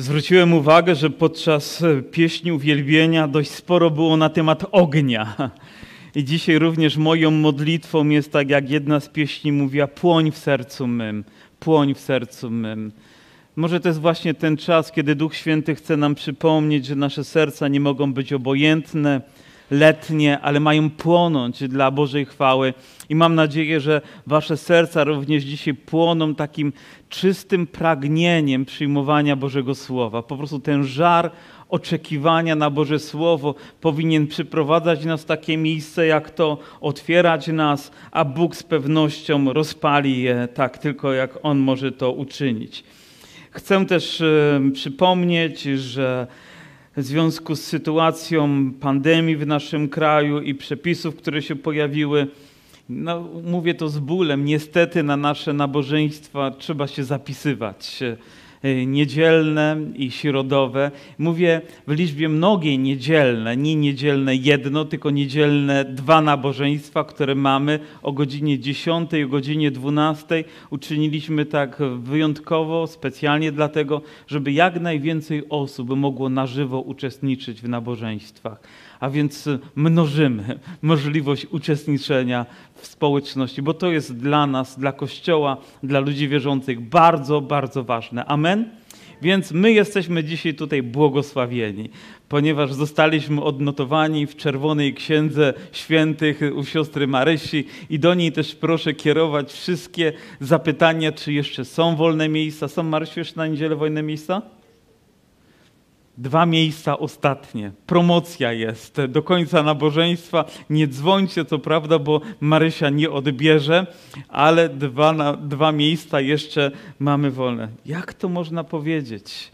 Zwróciłem uwagę, że podczas pieśni uwielbienia dość sporo było na temat ognia. I dzisiaj również moją modlitwą jest tak, jak jedna z pieśni mówiła: płoń w sercu mym, płoń w sercu mym. Może to jest właśnie ten czas, kiedy Duch Święty chce nam przypomnieć, że nasze serca nie mogą być obojętne, letnie, ale mają płonąć dla Bożej chwały. I mam nadzieję, że Wasze serca również dzisiaj płoną takim czystym pragnieniem przyjmowania Bożego Słowa. Po prostu ten żar oczekiwania na Boże Słowo powinien przyprowadzać nas w takie miejsce, jak to otwierać nas, a Bóg z pewnością rozpali je tak tylko, jak On może to uczynić. Chcę też przypomnieć, że w związku z sytuacją pandemii w naszym kraju i przepisów, które się pojawiły, no, mówię to z bólem, niestety na nasze nabożeństwa trzeba się zapisywać. Y, niedzielne i środowe. Mówię w liczbie mnogiej niedzielne, nie niedzielne jedno, tylko niedzielne dwa nabożeństwa, które mamy o godzinie 10, o godzinie 12. Uczyniliśmy tak wyjątkowo, specjalnie dlatego, żeby jak najwięcej osób mogło na żywo uczestniczyć w nabożeństwach a więc mnożymy możliwość uczestniczenia w społeczności, bo to jest dla nas, dla Kościoła, dla ludzi wierzących bardzo, bardzo ważne. Amen? Więc my jesteśmy dzisiaj tutaj błogosławieni, ponieważ zostaliśmy odnotowani w czerwonej księdze świętych u siostry Marysi i do niej też proszę kierować wszystkie zapytania, czy jeszcze są wolne miejsca. Są Marysiu jeszcze na niedzielę wolne miejsca? Dwa miejsca ostatnie. Promocja jest do końca nabożeństwa. Nie dzwońcie, co prawda, bo Marysia nie odbierze, ale dwa, dwa miejsca jeszcze mamy wolne. Jak to można powiedzieć?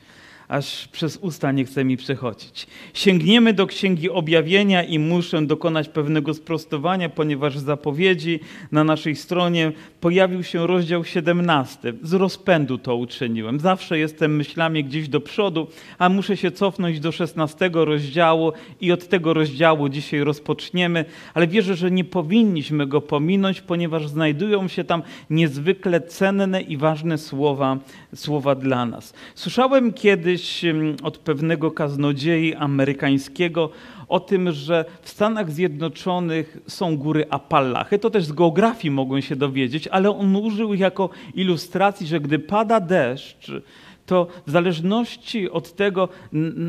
Aż przez usta nie chce mi przechodzić. Sięgniemy do Księgi Objawienia i muszę dokonać pewnego sprostowania, ponieważ w zapowiedzi na naszej stronie pojawił się rozdział 17. Z rozpędu to uczyniłem. Zawsze jestem myślami gdzieś do przodu, a muszę się cofnąć do 16 rozdziału i od tego rozdziału dzisiaj rozpoczniemy, ale wierzę, że nie powinniśmy go pominąć, ponieważ znajdują się tam niezwykle cenne i ważne słowa, słowa dla nas. Słyszałem kiedyś od pewnego kaznodziei amerykańskiego o tym, że w Stanach Zjednoczonych są góry Appalachy. To też z geografii mogłem się dowiedzieć, ale on użył jako ilustracji, że gdy pada deszcz, to w zależności od tego,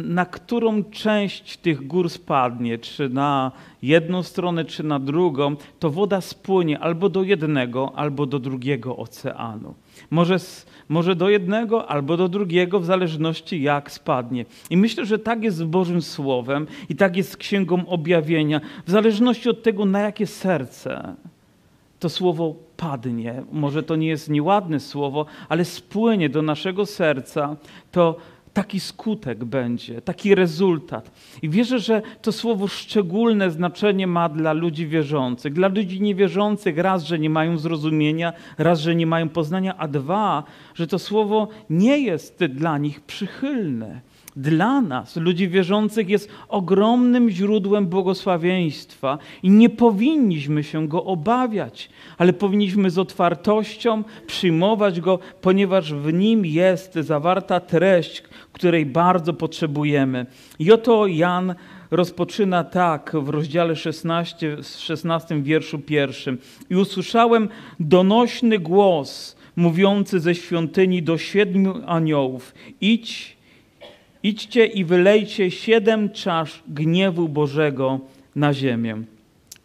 na którą część tych gór spadnie, czy na jedną stronę, czy na drugą, to woda spłynie albo do jednego, albo do drugiego oceanu. Może, może do jednego albo do drugiego, w zależności jak spadnie. I myślę, że tak jest z Bożym Słowem i tak jest z Księgą Objawienia, w zależności od tego, na jakie serce to słowo padnie. Może to nie jest nieładne słowo, ale spłynie do naszego serca, to taki skutek będzie, taki rezultat. I wierzę, że to słowo szczególne znaczenie ma dla ludzi wierzących. Dla ludzi niewierzących raz, że nie mają zrozumienia, raz, że nie mają poznania, a dwa, że to słowo nie jest dla nich przychylne dla nas, ludzi wierzących, jest ogromnym źródłem błogosławieństwa i nie powinniśmy się go obawiać, ale powinniśmy z otwartością przyjmować go, ponieważ w nim jest zawarta treść, której bardzo potrzebujemy. I oto Jan rozpoczyna tak w rozdziale 16, 16 wierszu pierwszym. I usłyszałem donośny głos mówiący ze świątyni do siedmiu aniołów: Idź Idźcie i wylejcie siedem czasz gniewu Bożego na ziemię.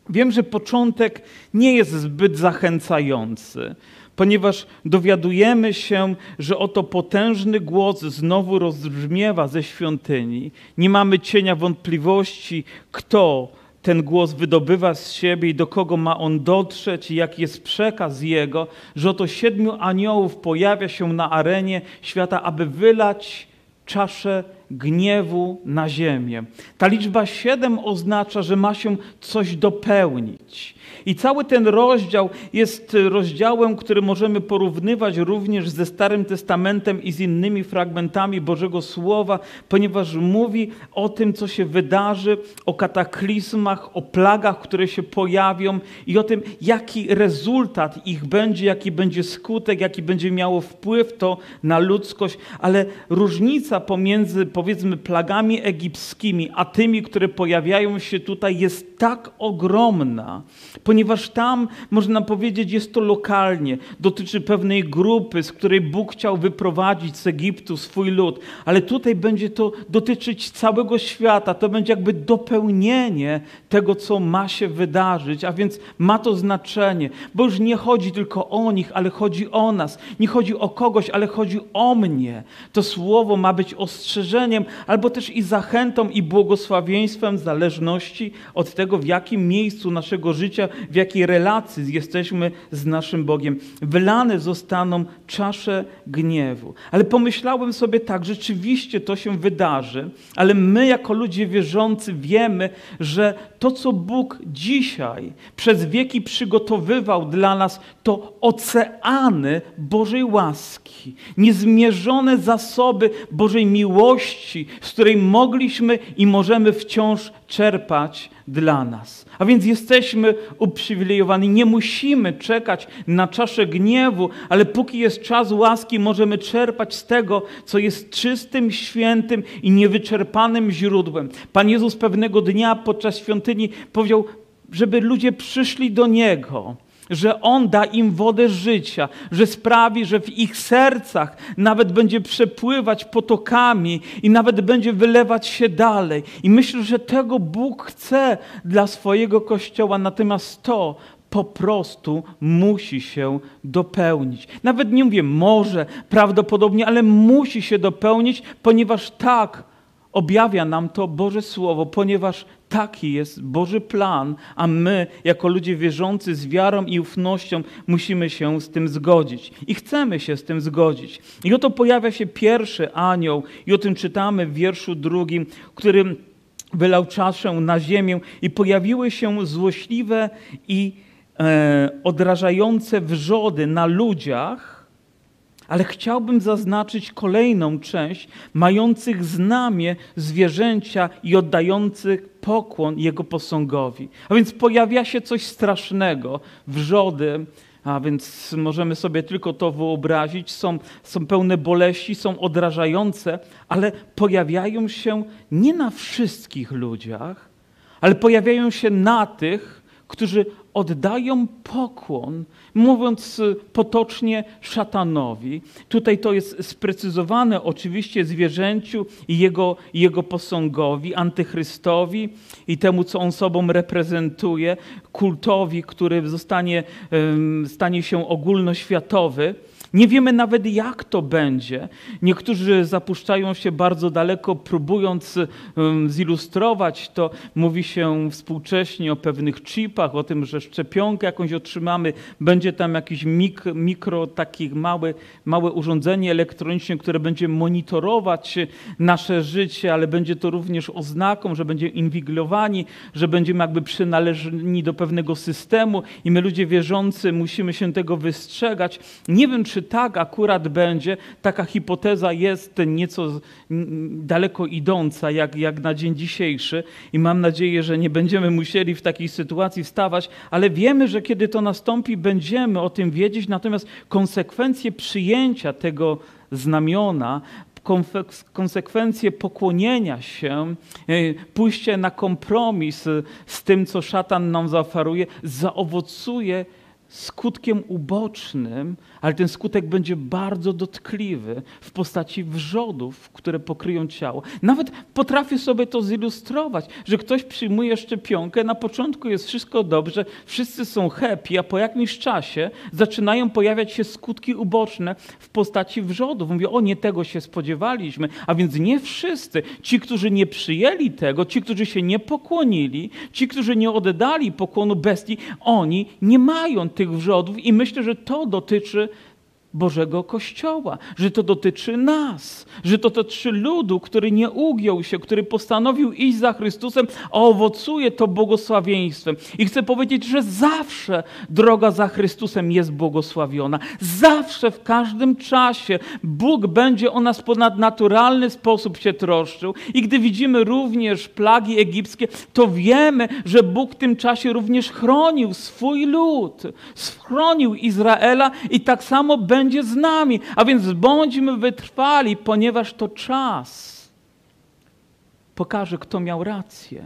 Wiem, że początek nie jest zbyt zachęcający, ponieważ dowiadujemy się, że oto potężny głos znowu rozbrzmiewa ze świątyni. Nie mamy cienia wątpliwości, kto ten głos wydobywa z siebie i do kogo ma on dotrzeć i jaki jest przekaz jego, że oto siedmiu aniołów pojawia się na arenie świata, aby wylać czaszę gniewu na ziemię. Ta liczba siedem oznacza, że ma się coś dopełnić. I cały ten rozdział jest rozdziałem, który możemy porównywać również ze Starym Testamentem i z innymi fragmentami Bożego Słowa, ponieważ mówi o tym, co się wydarzy, o kataklizmach, o plagach, które się pojawią i o tym, jaki rezultat ich będzie, jaki będzie skutek, jaki będzie miało wpływ to na ludzkość. Ale różnica pomiędzy, powiedzmy, plagami egipskimi, a tymi, które pojawiają się tutaj, jest tak ogromna, ponieważ tam, można powiedzieć, jest to lokalnie, dotyczy pewnej grupy, z której Bóg chciał wyprowadzić z Egiptu swój lud, ale tutaj będzie to dotyczyć całego świata, to będzie jakby dopełnienie tego, co ma się wydarzyć, a więc ma to znaczenie, bo już nie chodzi tylko o nich, ale chodzi o nas, nie chodzi o kogoś, ale chodzi o mnie. To słowo ma być ostrzeżeniem, albo też i zachętą i błogosławieństwem w zależności od tego, w jakim miejscu naszego życia w jakiej relacji jesteśmy z naszym Bogiem. Wylane zostaną czasze gniewu. Ale pomyślałem sobie tak, rzeczywiście to się wydarzy, ale my jako ludzie wierzący wiemy, że to, co Bóg dzisiaj przez wieki przygotowywał dla nas, to oceany Bożej łaski, niezmierzone zasoby Bożej miłości, z której mogliśmy i możemy wciąż czerpać dla nas. A więc jesteśmy uprzywilejowani. Nie musimy czekać na czaszę gniewu, ale póki jest czas łaski, możemy czerpać z tego, co jest czystym, świętym i niewyczerpanym źródłem. Pan Jezus pewnego dnia podczas świątyni powiedział, żeby ludzie przyszli do Niego że On da im wodę życia, że sprawi, że w ich sercach nawet będzie przepływać potokami i nawet będzie wylewać się dalej. I myślę, że tego Bóg chce dla swojego Kościoła, natomiast to po prostu musi się dopełnić. Nawet nie mówię może, prawdopodobnie, ale musi się dopełnić, ponieważ tak objawia nam to Boże Słowo, ponieważ Taki jest Boży plan, a my, jako ludzie wierzący z wiarą i ufnością, musimy się z tym zgodzić. I chcemy się z tym zgodzić. I oto pojawia się pierwszy anioł, i o tym czytamy w wierszu drugim, którym wylał czaszę na ziemię, i pojawiły się złośliwe i e, odrażające wrzody na ludziach ale chciałbym zaznaczyć kolejną część mających znamie zwierzęcia i oddających pokłon jego posągowi. A więc pojawia się coś strasznego, wrzody, a więc możemy sobie tylko to wyobrazić, są, są pełne boleści, są odrażające, ale pojawiają się nie na wszystkich ludziach, ale pojawiają się na tych, którzy oddają pokłon, mówiąc potocznie, szatanowi. Tutaj to jest sprecyzowane oczywiście zwierzęciu i jego, jego posągowi, antychrystowi i temu, co on sobą reprezentuje, kultowi, który zostanie, stanie się ogólnoświatowy. Nie wiemy nawet, jak to będzie. Niektórzy zapuszczają się bardzo daleko, próbując zilustrować to. Mówi się współcześnie o pewnych chipach, o tym, że szczepionkę jakąś otrzymamy, będzie tam jakiś mikro, mikro takie małe, małe urządzenie elektroniczne, które będzie monitorować nasze życie, ale będzie to również oznaką, że będziemy inwigilowani, że będziemy jakby przynależni do pewnego systemu i my ludzie wierzący musimy się tego wystrzegać. Nie wiem, czy tak akurat będzie, taka hipoteza jest nieco daleko idąca, jak, jak na dzień dzisiejszy i mam nadzieję, że nie będziemy musieli w takiej sytuacji wstawać, ale wiemy, że kiedy to nastąpi, będziemy o tym wiedzieć, natomiast konsekwencje przyjęcia tego znamiona konsekwencje pokłonienia się, e, pójście na kompromis z tym, co szatan nam zaoferuje, zaowocuje skutkiem ubocznym, ale ten skutek będzie bardzo dotkliwy w postaci wrzodów, które pokryją ciało. Nawet potrafię sobie to zilustrować, że ktoś przyjmuje szczepionkę, na początku jest wszystko dobrze, wszyscy są happy, a po jakimś czasie zaczynają pojawiać się skutki uboczne w postaci wrzodów. Mówię, o nie tego się spodziewaliśmy, a więc nie wszyscy. Ci, którzy nie przyjęli tego, ci, którzy się nie pokłonili, ci, którzy nie oddali pokłonu bestii, oni nie mają tych wrzodów i myślę, że to dotyczy Bożego Kościoła, że to dotyczy nas, że to dotyczy ludu, który nie ugiął się, który postanowił iść za Chrystusem, a owocuje to błogosławieństwem. I chcę powiedzieć, że zawsze droga za Chrystusem jest błogosławiona. Zawsze, w każdym czasie Bóg będzie o nas ponadnaturalny sposób się troszczył. I gdy widzimy również plagi egipskie, to wiemy, że Bóg w tym czasie również chronił swój lud, chronił Izraela i tak samo będzie będzie z nami. A więc bądźmy wytrwali, ponieważ to czas pokaże, kto miał rację.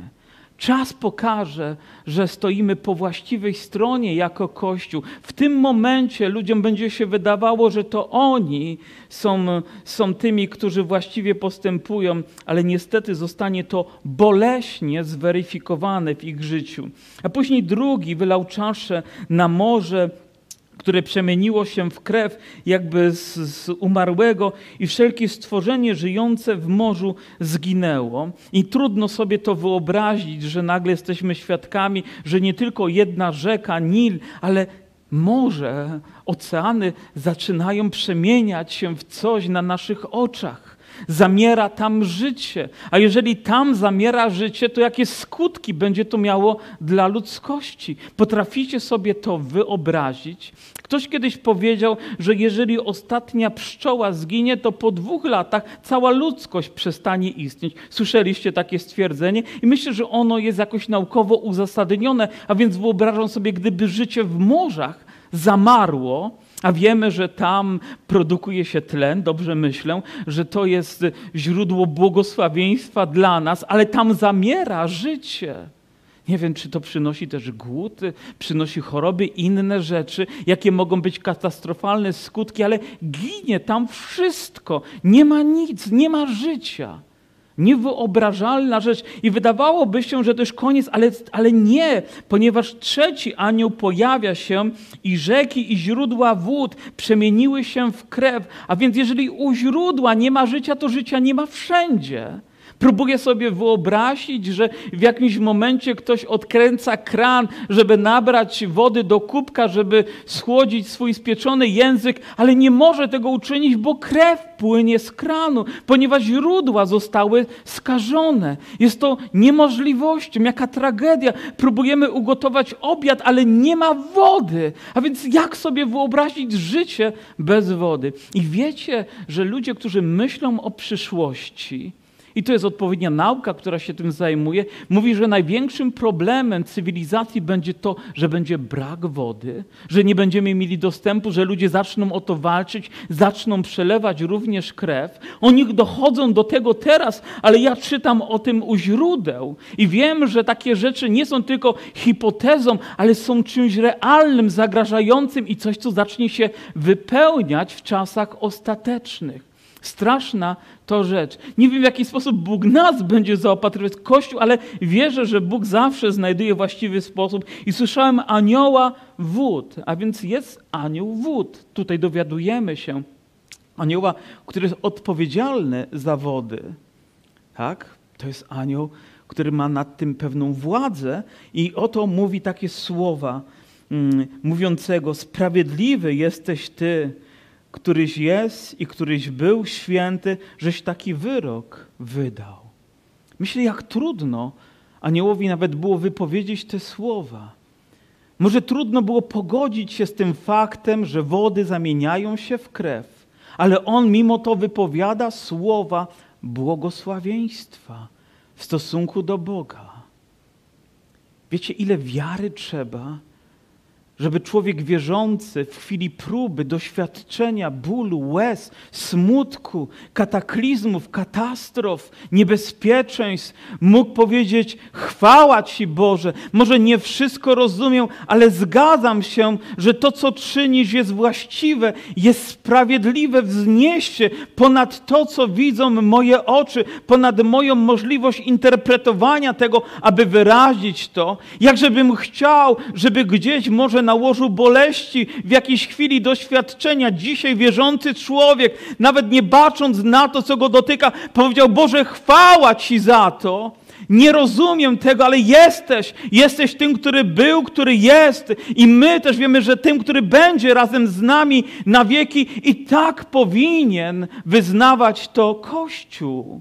Czas pokaże, że stoimy po właściwej stronie jako Kościół. W tym momencie ludziom będzie się wydawało, że to oni są, są tymi, którzy właściwie postępują, ale niestety zostanie to boleśnie zweryfikowane w ich życiu. A później drugi wylał czaszę na morze które przemieniło się w krew jakby z, z, umarłego i wszelkie stworzenie żyjące w morzu zginęło. I trudno sobie to wyobrazić, że nagle jesteśmy świadkami, że nie tylko jedna rzeka, Nil, ale morze, oceany zaczynają przemieniać się w coś na naszych oczach zamiera tam życie. A jeżeli tam zamiera życie, to jakie skutki będzie to miało dla ludzkości? Potraficie sobie to wyobrazić? Ktoś kiedyś powiedział, że jeżeli ostatnia pszczoła zginie, to po dwóch latach cała ludzkość przestanie istnieć. Słyszeliście takie stwierdzenie? I myślę, że ono jest jakoś naukowo uzasadnione, a więc wyobrażam sobie, gdyby życie w morzach zamarło, a wiemy, że tam produkuje się tlen, dobrze myślę, że to jest źródło błogosławieństwa dla nas, ale tam zamiera życie. Nie wiem, czy to przynosi też głód, przynosi choroby, inne rzeczy, jakie mogą być katastrofalne skutki, ale ginie tam wszystko. Nie ma nic, nie ma życia. Niewyobrażalna rzecz. I wydawałoby się, że to już koniec, ale, ale nie, ponieważ trzeci anioł pojawia się i rzeki i źródła wód przemieniły się w krew. A więc jeżeli u źródła nie ma życia, to życia nie ma wszędzie. Próbuję sobie wyobrazić, że w jakimś momencie ktoś odkręca kran, żeby nabrać wody do kubka, żeby schłodzić swój spieczony język, ale nie może tego uczynić, bo krew płynie z kranu, ponieważ źródła zostały skażone. Jest to niemożliwością, jaka tragedia. Próbujemy ugotować obiad, ale nie ma wody. A więc jak sobie wyobrazić życie bez wody? I wiecie, że ludzie, którzy myślą o przyszłości, i to jest odpowiednia nauka, która się tym zajmuje, mówi, że największym problemem cywilizacji będzie to, że będzie brak wody, że nie będziemy mieli dostępu, że ludzie zaczną o to walczyć, zaczną przelewać również krew. Oni dochodzą do tego teraz, ale ja czytam o tym u źródeł i wiem, że takie rzeczy nie są tylko hipotezą, ale są czymś realnym, zagrażającym i coś, co zacznie się wypełniać w czasach ostatecznych. Straszna to rzecz. Nie wiem, w jaki sposób Bóg nas będzie zaopatrywać, Kościół, ale wierzę, że Bóg zawsze znajduje właściwy sposób. I słyszałem anioła wód, a więc jest anioł wód. Tutaj dowiadujemy się anioła, który jest odpowiedzialny za wody. Tak? To jest anioł, który ma nad tym pewną władzę i oto mówi takie słowa mm, mówiącego, sprawiedliwy jesteś Ty, któryś jest i któryś był święty, żeś taki wyrok wydał. Myślę, jak trudno aniołowi nawet było wypowiedzieć te słowa. Może trudno było pogodzić się z tym faktem, że wody zamieniają się w krew, ale on mimo to wypowiada słowa błogosławieństwa w stosunku do Boga. Wiecie, ile wiary trzeba, żeby człowiek wierzący w chwili próby, doświadczenia, bólu, łez, smutku, kataklizmów, katastrof, niebezpieczeństw mógł powiedzieć: Chwała Ci Boże. Może nie wszystko rozumiem, ale zgadzam się, że to, co czynisz, jest właściwe, jest sprawiedliwe, wznieść się ponad to, co widzą moje oczy, ponad moją możliwość interpretowania tego, aby wyrazić to. Jakżebym chciał, żeby gdzieś może na łożu boleści, w jakiejś chwili doświadczenia, dzisiaj wierzący człowiek, nawet nie bacząc na to, co go dotyka, powiedział: Boże, chwała Ci za to. Nie rozumiem tego, ale jesteś. Jesteś tym, który był, który jest. I my też wiemy, że tym, który będzie razem z nami na wieki, i tak powinien wyznawać to Kościół.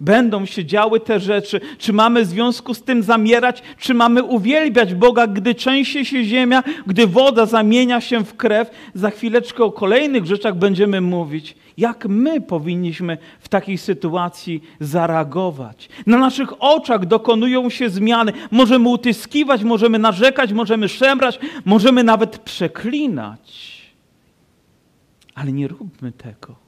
Będą się działy te rzeczy. Czy mamy w związku z tym zamierać, czy mamy uwielbiać Boga, gdy trzęsie się ziemia, gdy woda zamienia się w krew? Za chwileczkę o kolejnych rzeczach będziemy mówić. Jak my powinniśmy w takiej sytuacji zareagować? Na naszych oczach dokonują się zmiany. Możemy utyskiwać, możemy narzekać, możemy szemrać, możemy nawet przeklinać. Ale nie róbmy tego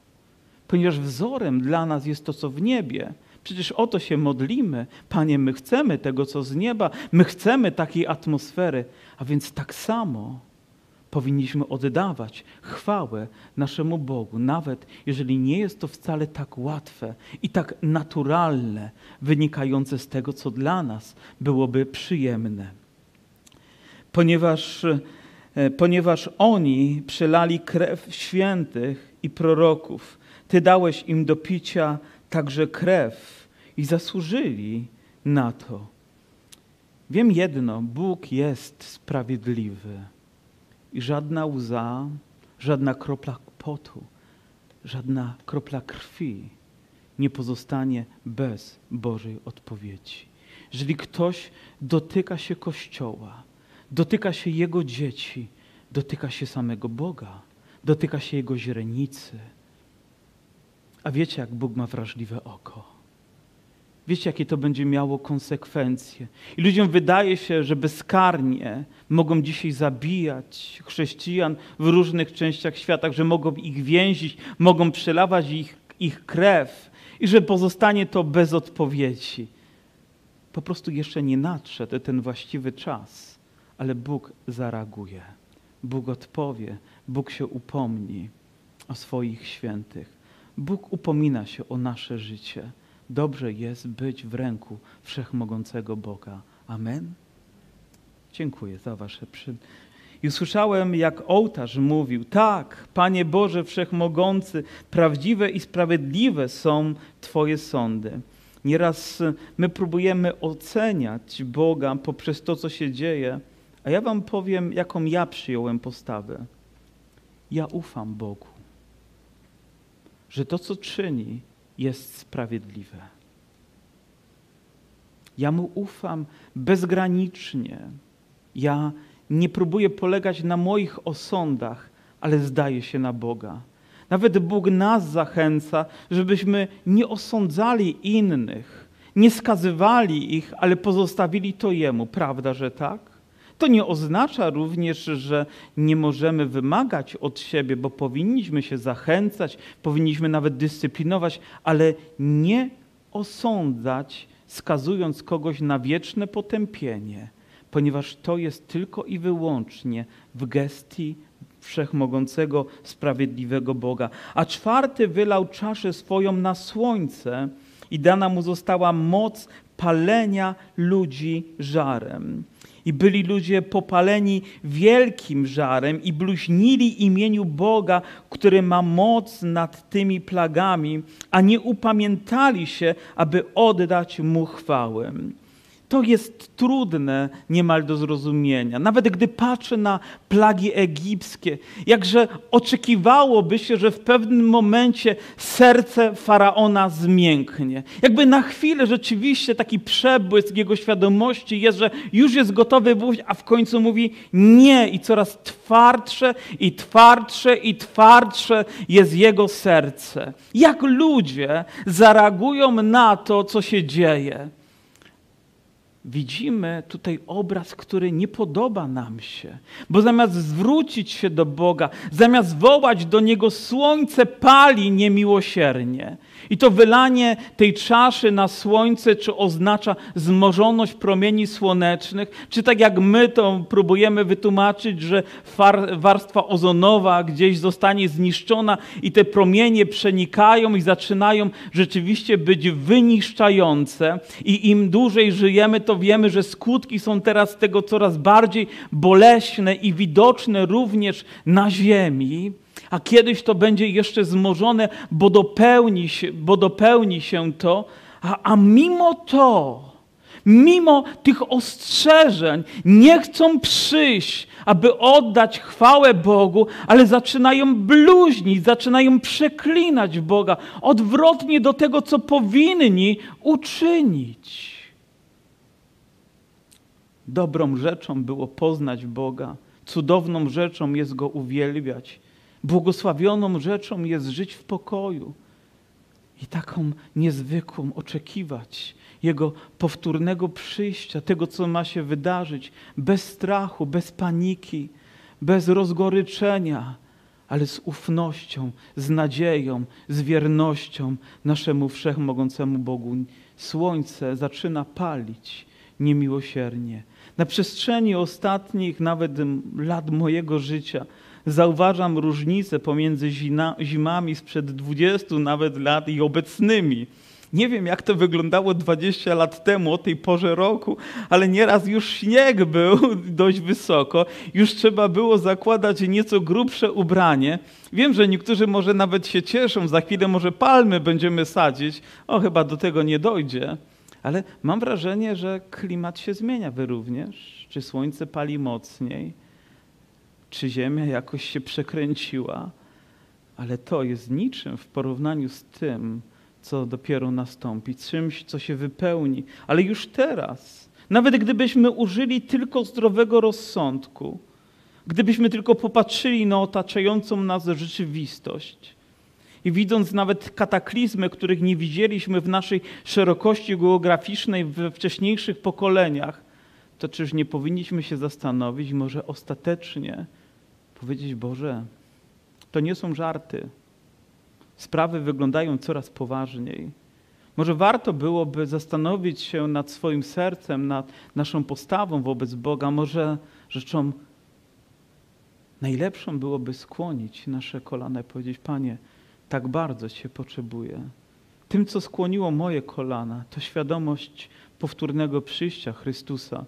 ponieważ wzorem dla nas jest to, co w niebie. Przecież o to się modlimy. Panie, my chcemy tego, co z nieba, my chcemy takiej atmosfery, a więc tak samo powinniśmy oddawać chwałę naszemu Bogu, nawet jeżeli nie jest to wcale tak łatwe i tak naturalne, wynikające z tego, co dla nas byłoby przyjemne. Ponieważ, e, ponieważ oni przelali krew świętych i proroków, ty dałeś im do picia także krew i zasłużyli na to. Wiem jedno, Bóg jest sprawiedliwy i żadna łza, żadna kropla potu, żadna kropla krwi nie pozostanie bez Bożej odpowiedzi. Jeżeli ktoś dotyka się Kościoła, dotyka się Jego dzieci, dotyka się samego Boga, dotyka się Jego źrenicy, a wiecie, jak Bóg ma wrażliwe oko. Wiecie, jakie to będzie miało konsekwencje. I ludziom wydaje się, że bezkarnie mogą dzisiaj zabijać chrześcijan w różnych częściach świata, że mogą ich więzić, mogą przelawać ich, ich krew i że pozostanie to bez odpowiedzi. Po prostu jeszcze nie nadszedł ten właściwy czas, ale Bóg zareaguje. Bóg odpowie, Bóg się upomni o swoich świętych. Bóg upomina się o nasze życie. Dobrze jest być w ręku wszechmogącego Boga. Amen. Dziękuję za Wasze przy. I usłyszałem, jak ołtarz mówił: Tak, Panie Boże Wszechmogący, prawdziwe i sprawiedliwe są Twoje sądy. Nieraz my próbujemy oceniać Boga poprzez to, co się dzieje, a ja Wam powiem, jaką ja przyjąłem postawę. Ja ufam Bogu że to, co czyni, jest sprawiedliwe. Ja mu ufam bezgranicznie. Ja nie próbuję polegać na moich osądach, ale zdaję się na Boga. Nawet Bóg nas zachęca, żebyśmy nie osądzali innych, nie skazywali ich, ale pozostawili to Jemu. Prawda, że tak? To nie oznacza również, że nie możemy wymagać od siebie, bo powinniśmy się zachęcać, powinniśmy nawet dyscyplinować, ale nie osądzać, skazując kogoś na wieczne potępienie, ponieważ to jest tylko i wyłącznie w gestii wszechmogącego, sprawiedliwego Boga. A czwarty wylał czaszę swoją na słońce i dana mu została moc palenia ludzi żarem. I byli ludzie popaleni wielkim żarem i bluźnili imieniu Boga, który ma moc nad tymi plagami, a nie upamiętali się, aby oddać mu chwałę. To jest trudne niemal do zrozumienia. Nawet gdy patrzę na plagi egipskie, jakże oczekiwałoby się, że w pewnym momencie serce faraona zmięknie. Jakby na chwilę rzeczywiście taki przebłysk jego świadomości jest, że już jest gotowy wyjść, a w końcu mówi nie i coraz twardsze i twardsze i twardsze jest jego serce. Jak ludzie zareagują na to, co się dzieje? Widzimy tutaj obraz, który nie podoba nam się, bo zamiast zwrócić się do Boga, zamiast wołać do Niego, słońce pali niemiłosiernie. I to wylanie tej czaszy na słońce, czy oznacza zmożoność promieni słonecznych, czy tak jak my to próbujemy wytłumaczyć, że warstwa ozonowa gdzieś zostanie zniszczona i te promienie przenikają i zaczynają rzeczywiście być wyniszczające. I im dłużej żyjemy, to wiemy, że skutki są teraz tego coraz bardziej boleśne i widoczne również na Ziemi a kiedyś to będzie jeszcze zmożone, bo dopełni się, bo dopełni się to, a, a mimo to Mimo tych ostrzeżeń nie chcą przyjść, aby oddać chwałę Bogu, ale zaczynają bluźnić, zaczynają przeklinać Boga, odwrotnie do tego, co powinni uczynić. Dobrą rzeczą było poznać Boga, cudowną rzeczą jest Go uwielbiać, błogosławioną rzeczą jest żyć w pokoju i taką niezwykłą oczekiwać Jego powtórnego przyjścia, tego, co ma się wydarzyć, bez strachu, bez paniki, bez rozgoryczenia, ale z ufnością, z nadzieją, z wiernością naszemu wszechmogącemu Bogu. Słońce zaczyna palić niemiłosiernie. Na przestrzeni ostatnich nawet lat mojego życia zauważam różnicę pomiędzy zimami sprzed 20 nawet lat i obecnymi. Nie wiem, jak to wyglądało 20 lat temu, o tej porze roku, ale nieraz już śnieg był dość wysoko, już trzeba było zakładać nieco grubsze ubranie. Wiem, że niektórzy może nawet się cieszą, za chwilę może palmy będziemy sadzić. O, chyba do tego nie dojdzie. Ale mam wrażenie, że klimat się zmienia. Wy również? Czy słońce pali mocniej? Czy ziemia jakoś się przekręciła? Ale to jest niczym w porównaniu z tym, co dopiero nastąpi, czymś, co się wypełni. Ale już teraz, nawet gdybyśmy użyli tylko zdrowego rozsądku, gdybyśmy tylko popatrzyli na otaczającą nas rzeczywistość, i widząc nawet kataklizmy, których nie widzieliśmy w naszej szerokości geograficznej we wcześniejszych pokoleniach, to czyż nie powinniśmy się zastanowić, może ostatecznie powiedzieć: Boże, to nie są żarty. Sprawy wyglądają coraz poważniej. Może warto byłoby zastanowić się nad swoim sercem, nad naszą postawą wobec Boga. Może rzeczą najlepszą byłoby skłonić nasze kolana i powiedzieć: Panie, tak bardzo Cię potrzebuję. Tym, co skłoniło moje kolana, to świadomość powtórnego przyjścia Chrystusa.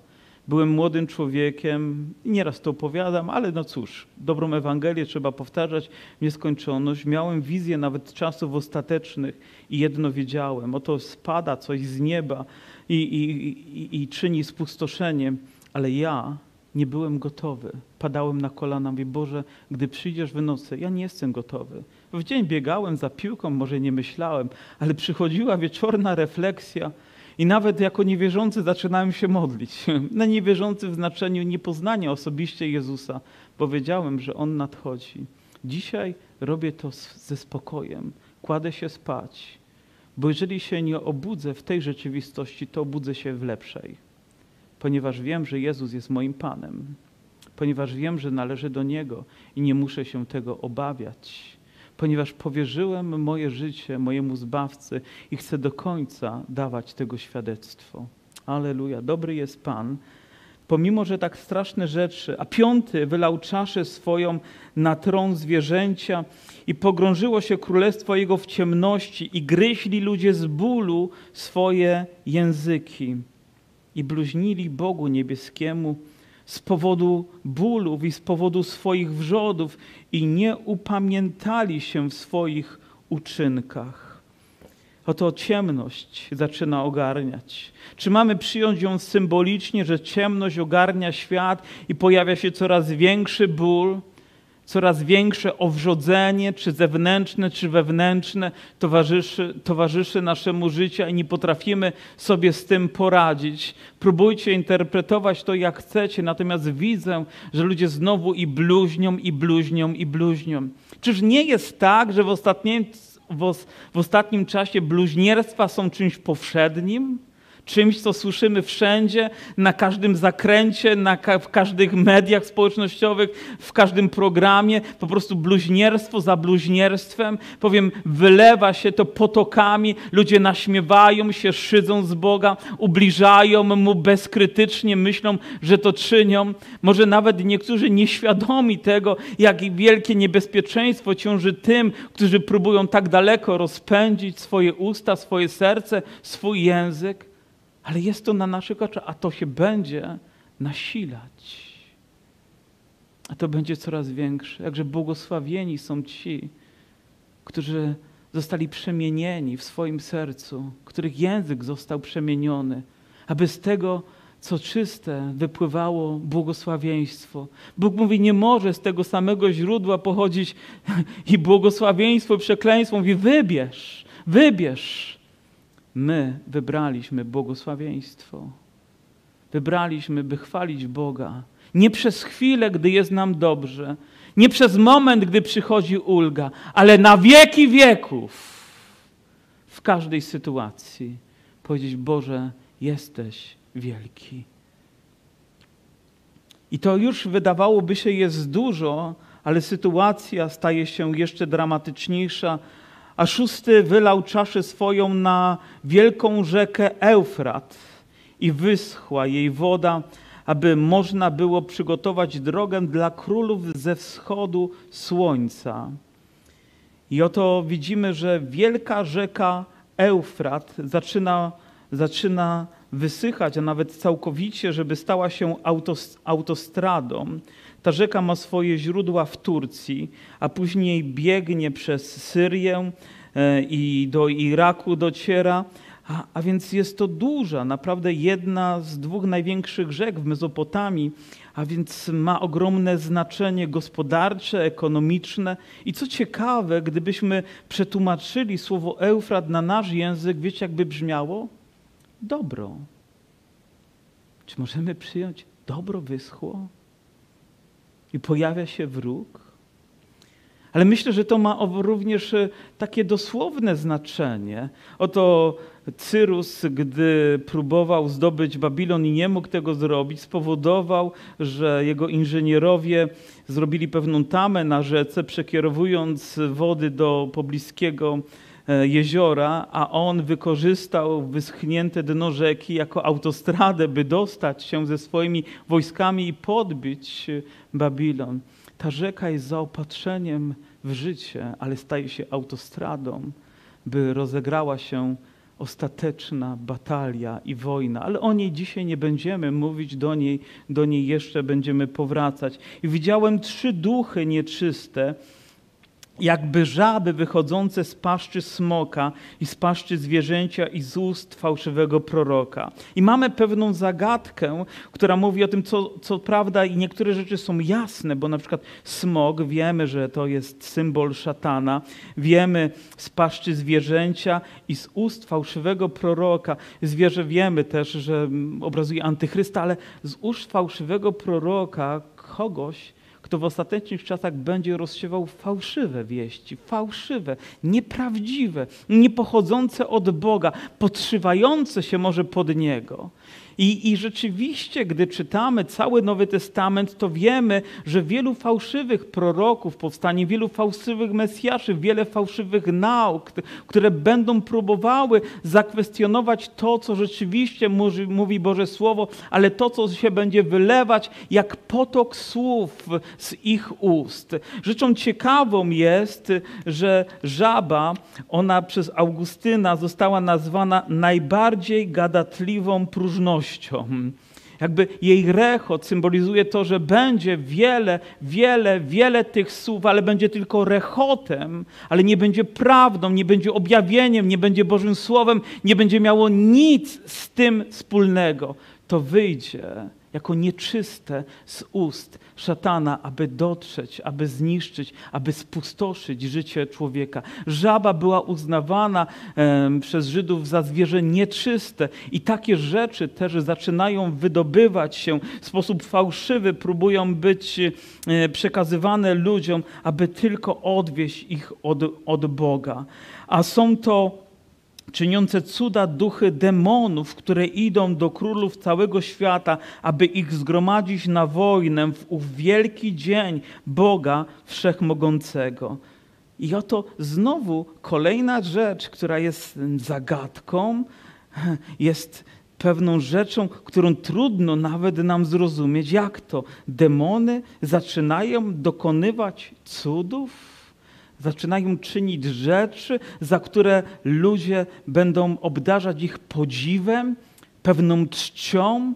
Byłem młodym człowiekiem nieraz to opowiadam, ale no cóż, dobrą Ewangelię trzeba powtarzać nieskończoność. Miałem wizję nawet czasów ostatecznych i jedno wiedziałem, oto spada coś z nieba i, i, i, i czyni spustoszenie, ale ja nie byłem gotowy. Padałem na kolana, mówię, Boże, gdy przyjdziesz w nocy, ja nie jestem gotowy. W dzień biegałem za piłką, może nie myślałem, ale przychodziła wieczorna refleksja i nawet jako niewierzący zaczynałem się modlić. Na niewierzący w znaczeniu niepoznania osobiście Jezusa, bo wiedziałem, że On nadchodzi. Dzisiaj robię to ze spokojem, kładę się spać, bo jeżeli się nie obudzę w tej rzeczywistości, to obudzę się w lepszej, ponieważ wiem, że Jezus jest moim Panem, ponieważ wiem, że należy do Niego i nie muszę się tego obawiać ponieważ powierzyłem moje życie mojemu Zbawcy i chcę do końca dawać tego świadectwo. Aleluja, dobry jest Pan. Pomimo, że tak straszne rzeczy, a piąty wylał czaszę swoją na tron zwierzęcia i pogrążyło się królestwo jego w ciemności i gryźli ludzie z bólu swoje języki i bluźnili Bogu niebieskiemu, z powodu bólów i z powodu swoich wrzodów i nie upamiętali się w swoich uczynkach. Oto ciemność zaczyna ogarniać. Czy mamy przyjąć ją symbolicznie, że ciemność ogarnia świat i pojawia się coraz większy ból? Coraz większe owrzodzenie, czy zewnętrzne, czy wewnętrzne, towarzyszy, towarzyszy naszemu życiu i nie potrafimy sobie z tym poradzić. Próbujcie interpretować to jak chcecie, natomiast widzę, że ludzie znowu i bluźnią, i bluźnią, i bluźnią. Czyż nie jest tak, że w ostatnim, w ostatnim czasie bluźnierstwa są czymś powszednim? Czymś, co słyszymy wszędzie, na każdym zakręcie, na ka w każdych mediach społecznościowych, w każdym programie. Po prostu bluźnierstwo za bluźnierstwem. Powiem, wylewa się to potokami. Ludzie naśmiewają się, szydzą z Boga, ubliżają Mu bezkrytycznie, myślą, że to czynią. Może nawet niektórzy nieświadomi tego, jak wielkie niebezpieczeństwo ciąży tym, którzy próbują tak daleko rozpędzić swoje usta, swoje serce, swój język ale jest to na naszych oczach, a to się będzie nasilać. A to będzie coraz większe. Jakże błogosławieni są ci, którzy zostali przemienieni w swoim sercu, których język został przemieniony, aby z tego, co czyste, wypływało błogosławieństwo. Bóg mówi, nie może z tego samego źródła pochodzić i błogosławieństwo, i przekleństwo. Mówi, wybierz, wybierz. My wybraliśmy błogosławieństwo. Wybraliśmy, by chwalić Boga. Nie przez chwilę, gdy jest nam dobrze, nie przez moment, gdy przychodzi ulga, ale na wieki wieków. W każdej sytuacji powiedzieć: Boże, jesteś wielki. I to już wydawałoby się jest dużo, ale sytuacja staje się jeszcze dramatyczniejsza. A szósty wylał czaszę swoją na wielką rzekę Eufrat i wyschła jej woda, aby można było przygotować drogę dla królów ze wschodu słońca. I oto widzimy, że wielka rzeka Eufrat zaczyna, zaczyna wysychać, a nawet całkowicie, żeby stała się autostradą. Ta rzeka ma swoje źródła w Turcji, a później biegnie przez Syrię e, i do Iraku dociera, a, a, więc jest to duża, naprawdę jedna z dwóch największych rzek w Mezopotamii, a więc ma ogromne znaczenie gospodarcze, ekonomiczne. I co ciekawe, gdybyśmy przetłumaczyli słowo Eufrat na nasz język, wiecie, jakby brzmiało? Dobro. Czy możemy przyjąć dobro wyschło i pojawia się wróg? Ale myślę, że to ma również e, takie dosłowne znaczenie. Oto Cyrus, gdy próbował zdobyć Babilon i nie mógł tego zrobić, spowodował, że jego inżynierowie zrobili pewną tamę na rzece, przekierowując wody do pobliskiego jeziora, a on wykorzystał wyschnięte dno rzeki jako autostradę, by dostać się ze swoimi wojskami i podbić Babilon. Ta rzeka jest zaopatrzeniem w życie, ale staje się autostradą, by rozegrała się ostateczna batalia i wojna, ale o niej dzisiaj nie będziemy mówić, do niej, do niej jeszcze będziemy powracać. I widziałem trzy duchy nieczyste, jakby żaby wychodzące z paszczy smoka i z paszczy zwierzęcia i z ust fałszywego proroka. I mamy pewną zagadkę, która mówi o tym, co, co prawda i niektóre rzeczy są jasne, bo na przykład smok, wiemy, że to jest symbol szatana, wiemy z paszczy zwierzęcia i z ust fałszywego proroka. Zwierzę wiemy też, że obrazuje antychrysta, ale z ust fałszywego proroka kogoś, kto w ostatecznych czasach będzie rozsiewał fałszywe wieści, fałszywe, nieprawdziwe, niepochodzące od Boga, podszywające się może pod Niego. I, I rzeczywiście, gdy czytamy cały Nowy Testament, to wiemy, że wielu fałszywych proroków powstanie, wielu fałszywych mesjaszy, wiele fałszywych nauk, które będą próbowały zakwestionować to, co rzeczywiście mówi, Boże Słowo, ale to, co się będzie wylewać jak potok słów z ich ust. Rzeczą ciekawą jest, że żaba, ona przez Augustyna została nazwana najbardziej gadatliwą próżnością jakby jej rechot symbolizuje to, że będzie wiele, wiele, wiele tych słów, ale będzie tylko rechotem, ale nie będzie prawdą, nie będzie objawieniem, nie będzie Bożym Słowem, nie będzie miało nic z tym wspólnego. To wyjdzie jako nieczyste z ust szatana, aby dotrzeć, aby zniszczyć, aby spustoszyć życie człowieka. Żaba była uznawana e, przez Żydów za zwierzę nieczyste i takie rzeczy też zaczynają wydobywać się w sposób fałszywy, próbują być e, przekazywane ludziom, aby tylko odwieść ich od, od Boga. A są to czyniące cuda duchy demonów, które idą do królów całego świata, aby ich zgromadzić na wojnę w ów wielki dzień Boga Wszechmogącego. I oto znowu kolejna rzecz, która jest zagadką, jest pewną rzeczą, którą trudno nawet nam zrozumieć. Jak to? Demony zaczynają dokonywać cudów? Zaczynają czynić rzeczy, za które ludzie będą obdarzać ich podziwem, pewną czcią,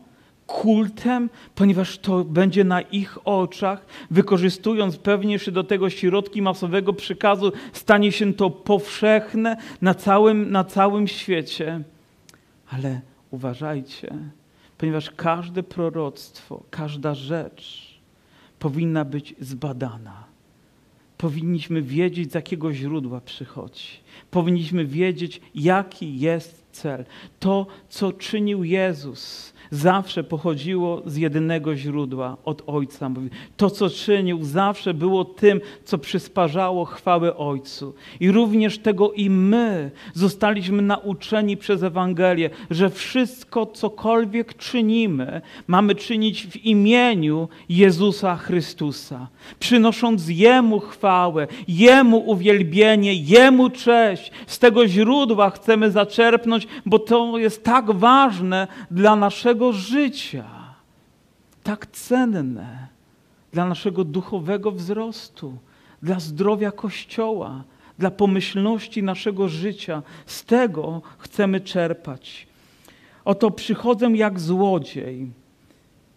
kultem, ponieważ to będzie na ich oczach, wykorzystując pewnie jeszcze do tego środki masowego przekazu, stanie się to powszechne na całym, na całym świecie. Ale uważajcie, ponieważ każde proroctwo, każda rzecz powinna być zbadana. Powinniśmy wiedzieć, z jakiego źródła przychodzi. Powinniśmy wiedzieć, jaki jest cel. To, co czynił Jezus, zawsze pochodziło z jedynego źródła, od Ojca. To, co czynił, zawsze było tym, co przysparzało chwałę Ojcu. I również tego i my zostaliśmy nauczeni przez Ewangelię, że wszystko, cokolwiek czynimy, mamy czynić w imieniu Jezusa Chrystusa, przynosząc Jemu chwałę, Jemu uwielbienie, Jemu cześć. Z tego źródła chcemy zaczerpnąć, bo to jest tak ważne dla naszego życia, tak cenne dla naszego duchowego wzrostu, dla zdrowia Kościoła, dla pomyślności naszego życia. Z tego chcemy czerpać. Oto przychodzę jak złodziej.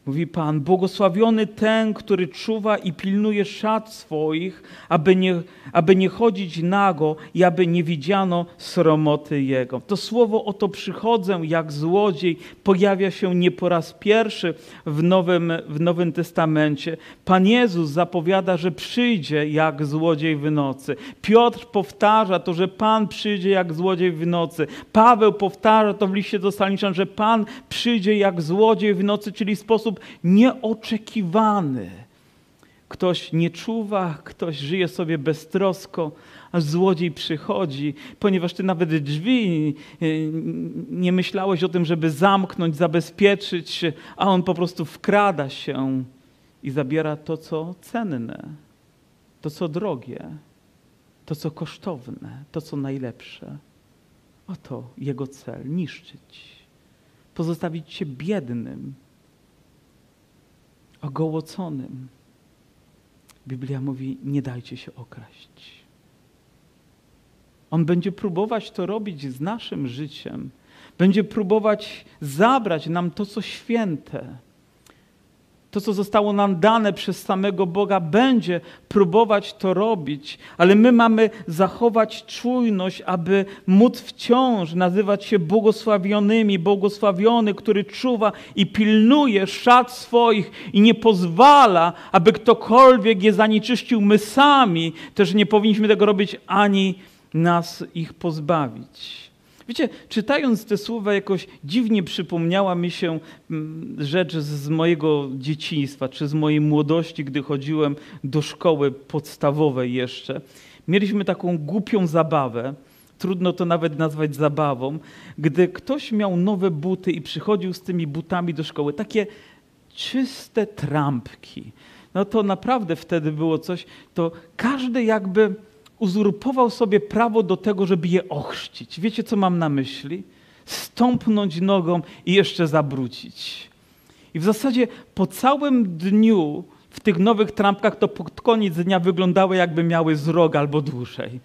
Mówi Pan, błogosławiony ten, który czuwa i pilnuje szat swoich, aby nie, aby nie chodzić nago i aby nie widziano sromoty Jego. To słowo oto przychodzę jak złodziej pojawia się nie po raz pierwszy w Nowym, w Nowym Testamencie. Pan Jezus zapowiada, że przyjdzie jak złodziej w nocy. Piotr powtarza to, że Pan przyjdzie jak złodziej w nocy. Paweł powtarza to w liście do Salniczan, że Pan przyjdzie jak złodziej w nocy, czyli w nieoczekiwany. Ktoś nie czuwa, ktoś żyje sobie beztrosko, a złodziej przychodzi, ponieważ ty nawet drzwi e, nie myślałeś o tym, żeby zamknąć, zabezpieczyć, a on po prostu wkrada się i zabiera to, co cenne, to, co drogie, to, co kosztowne, to, co najlepsze. Oto jego cel niszczyć, pozostawić się biednym, ogołoconym. Biblia mówi: nie dajcie się okraść. On będzie próbować to robić z naszym życiem. Będzie próbować zabrać nam to, co święte to, co zostało nam dane przez samego Boga, będzie próbować to robić, ale my mamy zachować czujność, aby móc wciąż nazywać się błogosławionymi, błogosławiony, który czuwa i pilnuje szat swoich i nie pozwala, aby ktokolwiek je zanieczyścił. My sami też nie powinniśmy tego robić, ani nas ich pozbawić. Wiecie, czytając te słowa, jakoś dziwnie przypomniała mi się mm, rzecz z mojego dzieciństwa, czy z mojej młodości, gdy chodziłem do szkoły podstawowej jeszcze. Mieliśmy taką głupią zabawę, trudno to nawet nazwać zabawą, gdy ktoś miał nowe buty i przychodził z tymi butami do szkoły, takie czyste trampki. No to naprawdę wtedy było coś, to każdy jakby uzurpował sobie prawo do tego, żeby je ochrzcić. Wiecie, co mam na myśli? Stąpnąć nogą i jeszcze zabrudzić. I w zasadzie po całym dniu w tych nowych trampkach to pod koniec dnia wyglądały jakby miały z rok albo dłużej.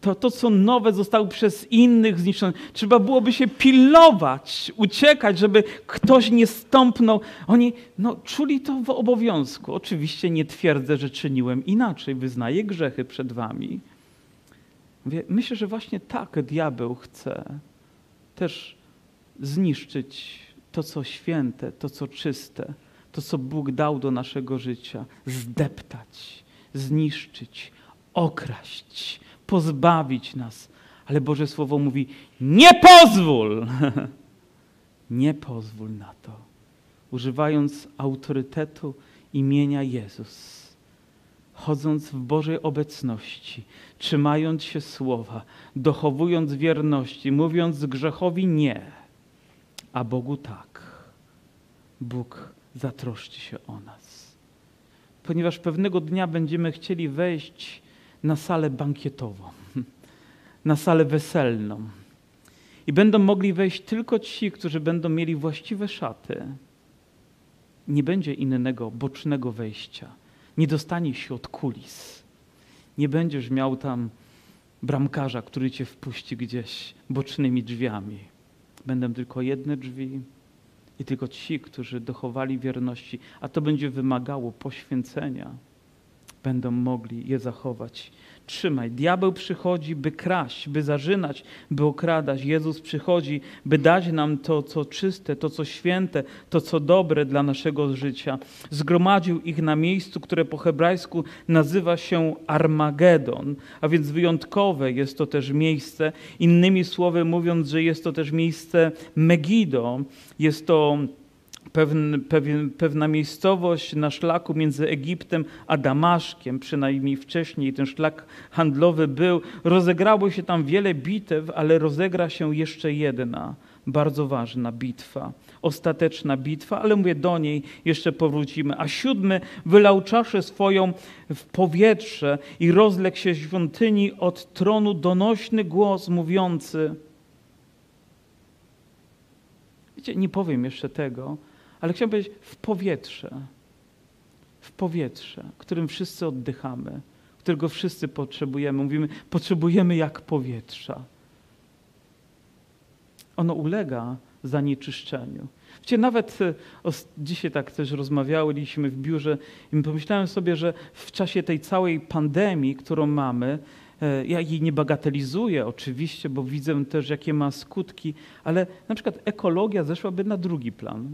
To, to, co nowe zostało przez innych zniszczone. Trzeba byłoby się pilnować, uciekać, żeby ktoś nie stąpnął. Oni no, czuli to w obowiązku. Oczywiście nie twierdzę, że czyniłem inaczej. Wyznaję grzechy przed wami. Myślę, że właśnie tak diabeł chce też zniszczyć to, co święte, to, co czyste, to, co Bóg dał do naszego życia, zdeptać, zniszczyć, okraść, pozbawić nas. Ale Boże Słowo mówi: Nie pozwól! nie pozwól na to. Używając autorytetu imienia Jezus chodząc w Bożej obecności, trzymając się słowa, dochowując wierności, mówiąc grzechowi nie, a Bogu tak. Bóg zatroszczy się o nas. Ponieważ pewnego dnia będziemy chcieli wejść na salę bankietową, na salę weselną. I będą mogli wejść tylko ci, którzy będą mieli właściwe szaty. Nie będzie innego bocznego wejścia nie dostaniesz się od kulis. Nie będziesz miał tam bramkarza, który cię wpuści gdzieś bocznymi drzwiami. Będą tylko jedne drzwi i tylko ci, którzy dochowali wierności, a to będzie wymagało poświęcenia, będą mogli je zachować. Trzymaj. Diabeł przychodzi, by kraść, by zarzynać, by okradać. Jezus przychodzi, by dać nam to, co czyste, to, co święte, to, co dobre dla naszego życia. Zgromadził ich na miejscu, które po hebrajsku nazywa się Armagedon, a więc wyjątkowe jest to też miejsce. Innymi słowy mówiąc, że jest to też miejsce Megido. Jest to pewien, pewna miejscowość na szlaku między Egiptem a Damaszkiem, przynajmniej wcześniej ten szlak handlowy był. Rozegrało się tam wiele bitew, ale rozegra się jeszcze jedna bardzo ważna bitwa, ostateczna bitwa, ale mówię, do niej jeszcze powrócimy. A siódmy wylał czaszę swoją w powietrze i rozległ się świątyni od tronu donośny głos mówiący. Wiecie, nie powiem jeszcze tego, ale chciałbym powiedzieć w powietrze. W powietrze, którym wszyscy oddychamy, którego wszyscy potrzebujemy. Mówimy, potrzebujemy jak powietrza. Ono ulega zanieczyszczeniu. Wiecie, nawet e, dzisiaj tak też rozmawialiśmy w biurze i pomyślałem sobie, że w czasie tej całej pandemii, którą mamy, e, ja jej nie bagatelizuję oczywiście, bo widzę też, jakie ma skutki, ale na przykład ekologia zeszłaby na drugi plan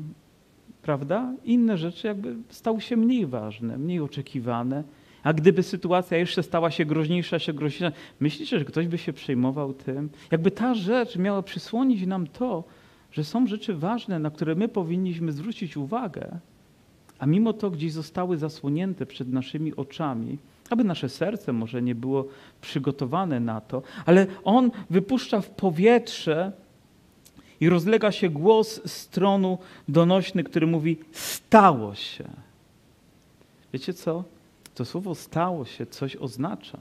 prawda? Inne rzeczy jakby stały się mniej ważne, mniej oczekiwane. A gdyby sytuacja jeszcze stała się groźniejsza, się groźniejsza, myślicie, że ktoś by się przejmował tym? Jakby ta rzecz miała przysłonić nam to, że są rzeczy ważne, na które my powinniśmy zwrócić uwagę, a mimo to gdzieś zostały zasłonięte przed naszymi oczami, aby nasze serce może nie było przygotowane na to, ale On wypuszcza w powietrze i rozlega się głos z tronu donośny, który mówi: Stało się. Wiecie co? To słowo stało się coś oznacza.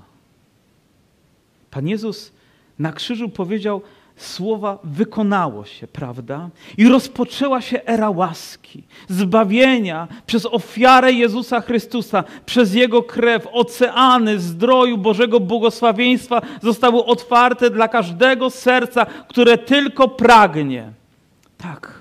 Pan Jezus na krzyżu powiedział: słowa wykonało się, prawda? I rozpoczęła się era łaski, zbawienia przez ofiarę Jezusa Chrystusa, przez Jego krew. Oceany zdroju Bożego błogosławieństwa zostały otwarte dla każdego serca, które tylko pragnie. Tak,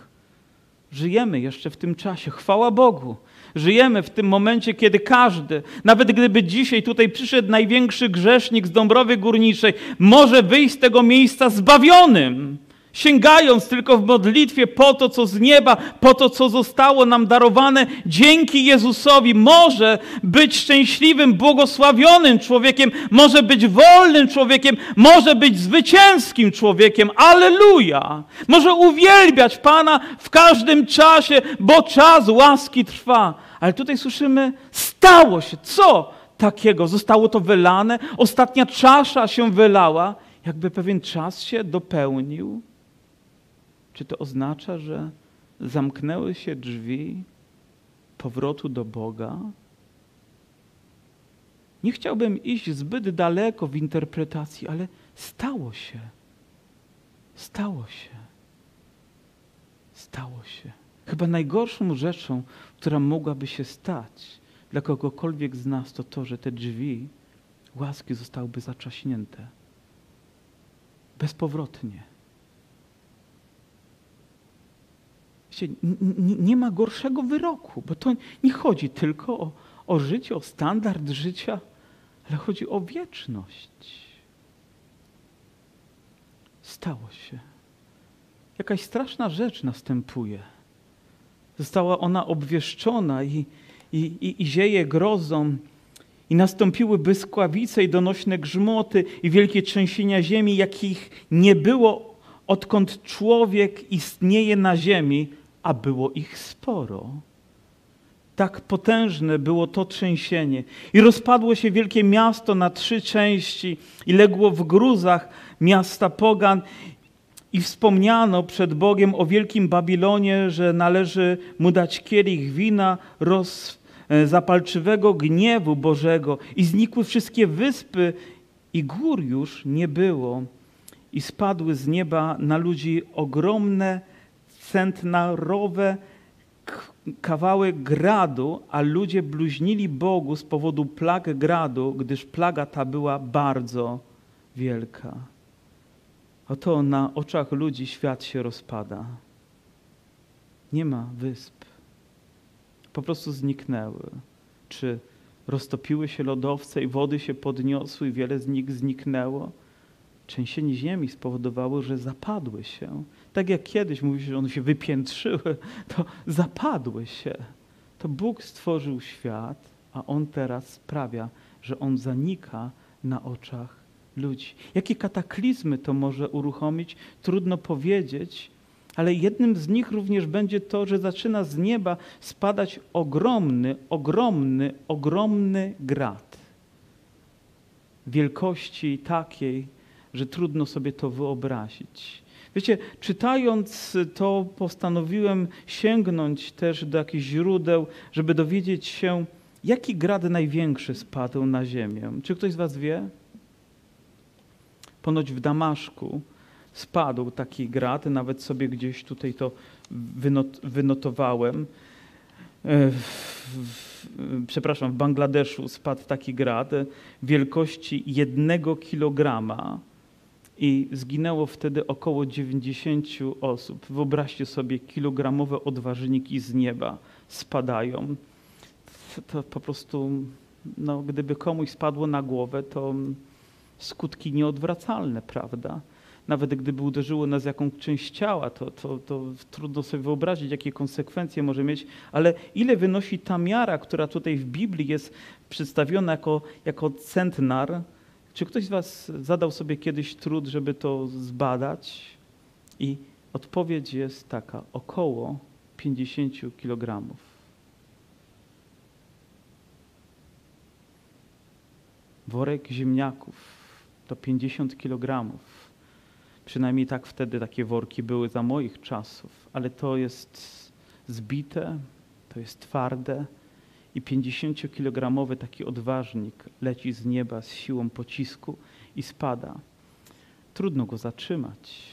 żyjemy jeszcze w tym czasie. Chwała Bogu. Żyjemy w tym momencie, kiedy każdy, nawet gdyby dzisiaj tutaj przyszedł największy grzesznik z Dąbrowy Górniczej, może wyjść z tego miejsca zbawionym sięgając tylko w modlitwie po to, co z nieba, po to, co zostało nam darowane dzięki Jezusowi, może być szczęśliwym, błogosławionym człowiekiem, może być wolnym człowiekiem, może być zwycięskim człowiekiem. Aleluja! Może uwielbiać Pana w każdym czasie, bo czas łaski trwa. Ale tutaj słyszymy, stało się. Co takiego? Zostało to wylane, ostatnia czasza się wylała, jakby pewien czas się dopełnił. Czy to oznacza, że zamknęły się drzwi powrotu do Boga? Nie chciałbym iść zbyt daleko w interpretacji, ale stało się. Stało się. Stało się. Chyba najgorszą rzeczą, która mogłaby się stać dla kogokolwiek z nas, to to, że te drzwi łaski zostałyby zaczaśnięte. Bezpowrotnie. Nie ma gorszego wyroku, bo to nie chodzi tylko o, o życie, o standard życia, ale chodzi o wieczność. Stało się. Jakaś straszna rzecz następuje. Została ona obwieszczona i, i, i, i zieje grozą, i nastąpiły błyskawice i donośne grzmoty i wielkie trzęsienia ziemi, jakich nie było, odkąd człowiek istnieje na ziemi, a było ich sporo. Tak potężne było to trzęsienie. I rozpadło się wielkie miasto na trzy części i legło w gruzach miasta pogan. I wspomniano przed Bogiem o wielkim Babilonie, że należy mu dać kielich wina roz, e, zapalczywego gniewu Bożego. I znikły wszystkie wyspy i gór już nie było. I spadły z nieba na ludzi ogromne centnarowe kawały gradu, a ludzie bluźnili Bogu z powodu plag gradu, gdyż plaga ta była bardzo wielka. Oto na oczach ludzi świat się rozpada. Nie ma wysp. Po prostu zniknęły. Czy Roztopiły się lodowce i wody się podniosły i wiele z nich zniknęło. Trzęsienie ziemi spowodowało, że zapadły się. Tak jak kiedyś mówi się, że one się wypiętrzyły, to zapadły się. To Bóg stworzył świat, a On teraz sprawia, że On zanika na oczach ludzi. Jakie kataklizmy to może uruchomić, trudno powiedzieć, ale jednym z nich również będzie to, że zaczyna z nieba spadać ogromny, ogromny, ogromny grad. Wielkości takiej, że trudno sobie to wyobrazić. Wiecie, czytając to, postanowiłem sięgnąć też do jakichś źródeł, żeby dowiedzieć się, jaki grad największy spadł na ziemię. Czy ktoś z Was wie? Ponoć w Damaszku spadł taki grad, nawet sobie gdzieś tutaj to wynot, wynotowałem. E, w, w, przepraszam, w Bangladeszu spadł taki grad wielkości jednego kilograma i zginęło wtedy około 90 osób. Wyobraźcie sobie, kilogramowe odważniki z nieba spadają. To po prostu, no, gdyby komuś spadło na głowę, to skutki nieodwracalne, prawda? Nawet gdyby uderzyło nas jakąś część ciała, to, to, to trudno sobie wyobrazić, jakie konsekwencje może mieć, ale ile wynosi ta miara, która tutaj w Biblii jest przedstawiona jako, jako centnar, czy ktoś z Was zadał sobie kiedyś trud, żeby to zbadać? I odpowiedź jest taka: około 50 kg. Worek ziemniaków to 50 kg. Przynajmniej tak wtedy takie worki były za moich czasów, ale to jest zbite, to jest twarde i 50-kilogramowy taki odważnik leci z nieba z siłą pocisku i spada. Trudno go zatrzymać.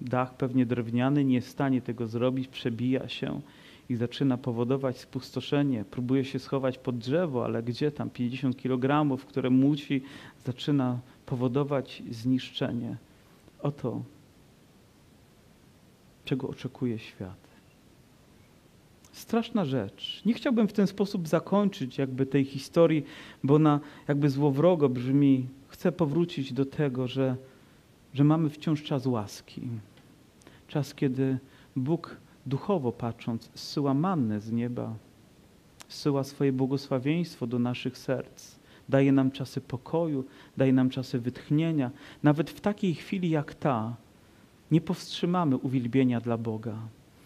Dach pewnie drewniany nie jest w stanie tego zrobić, przebija się i zaczyna powodować spustoszenie. Próbuje się schować pod drzewo, ale gdzie tam 50 kg, które muci, zaczyna powodować zniszczenie. Oto, czego oczekuje świat. Straszna rzecz. Nie chciałbym w ten sposób zakończyć jakby tej historii, bo ona jakby złowrogo brzmi. Chcę powrócić do tego, że, że mamy wciąż czas łaski. Czas, kiedy Bóg duchowo patrząc zsyła mannę z nieba, zsyła swoje błogosławieństwo do naszych serc. Daje nam czasy pokoju, daje nam czasy wytchnienia. Nawet w takiej chwili jak ta nie powstrzymamy uwielbienia dla Boga.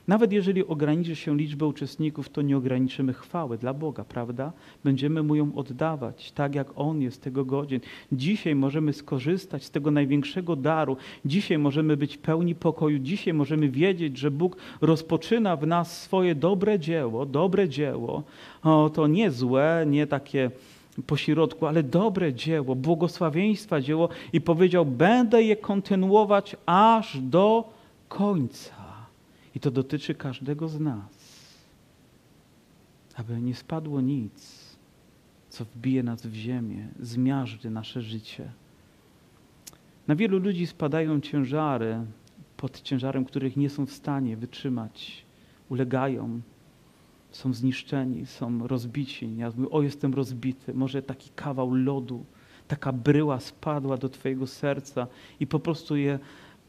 Nawet jeżeli ograniczy się liczbę uczestników, to nie ograniczymy chwały dla Boga, prawda? Będziemy Mu ją oddawać, tak jak On jest tego godzien. Dzisiaj możemy skorzystać z tego największego daru. Dzisiaj możemy być pełni pokoju. Dzisiaj możemy wiedzieć, że Bóg rozpoczyna w nas swoje dobre dzieło, dobre dzieło. O, to nie złe, nie takie pośrodku, ale dobre dzieło, błogosławieństwa dzieło i powiedział, będę je kontynuować aż do końca. I to dotyczy każdego z nas. Aby nie spadło nic, co wbije nas w ziemię, zmiażdży nasze życie. Na wielu ludzi spadają ciężary pod ciężarem, których nie są w stanie wytrzymać. Ulegają, są zniszczeni, są rozbici. Ja mówię, o jestem rozbity. Może taki kawał lodu, taka bryła spadła do Twojego serca i po prostu je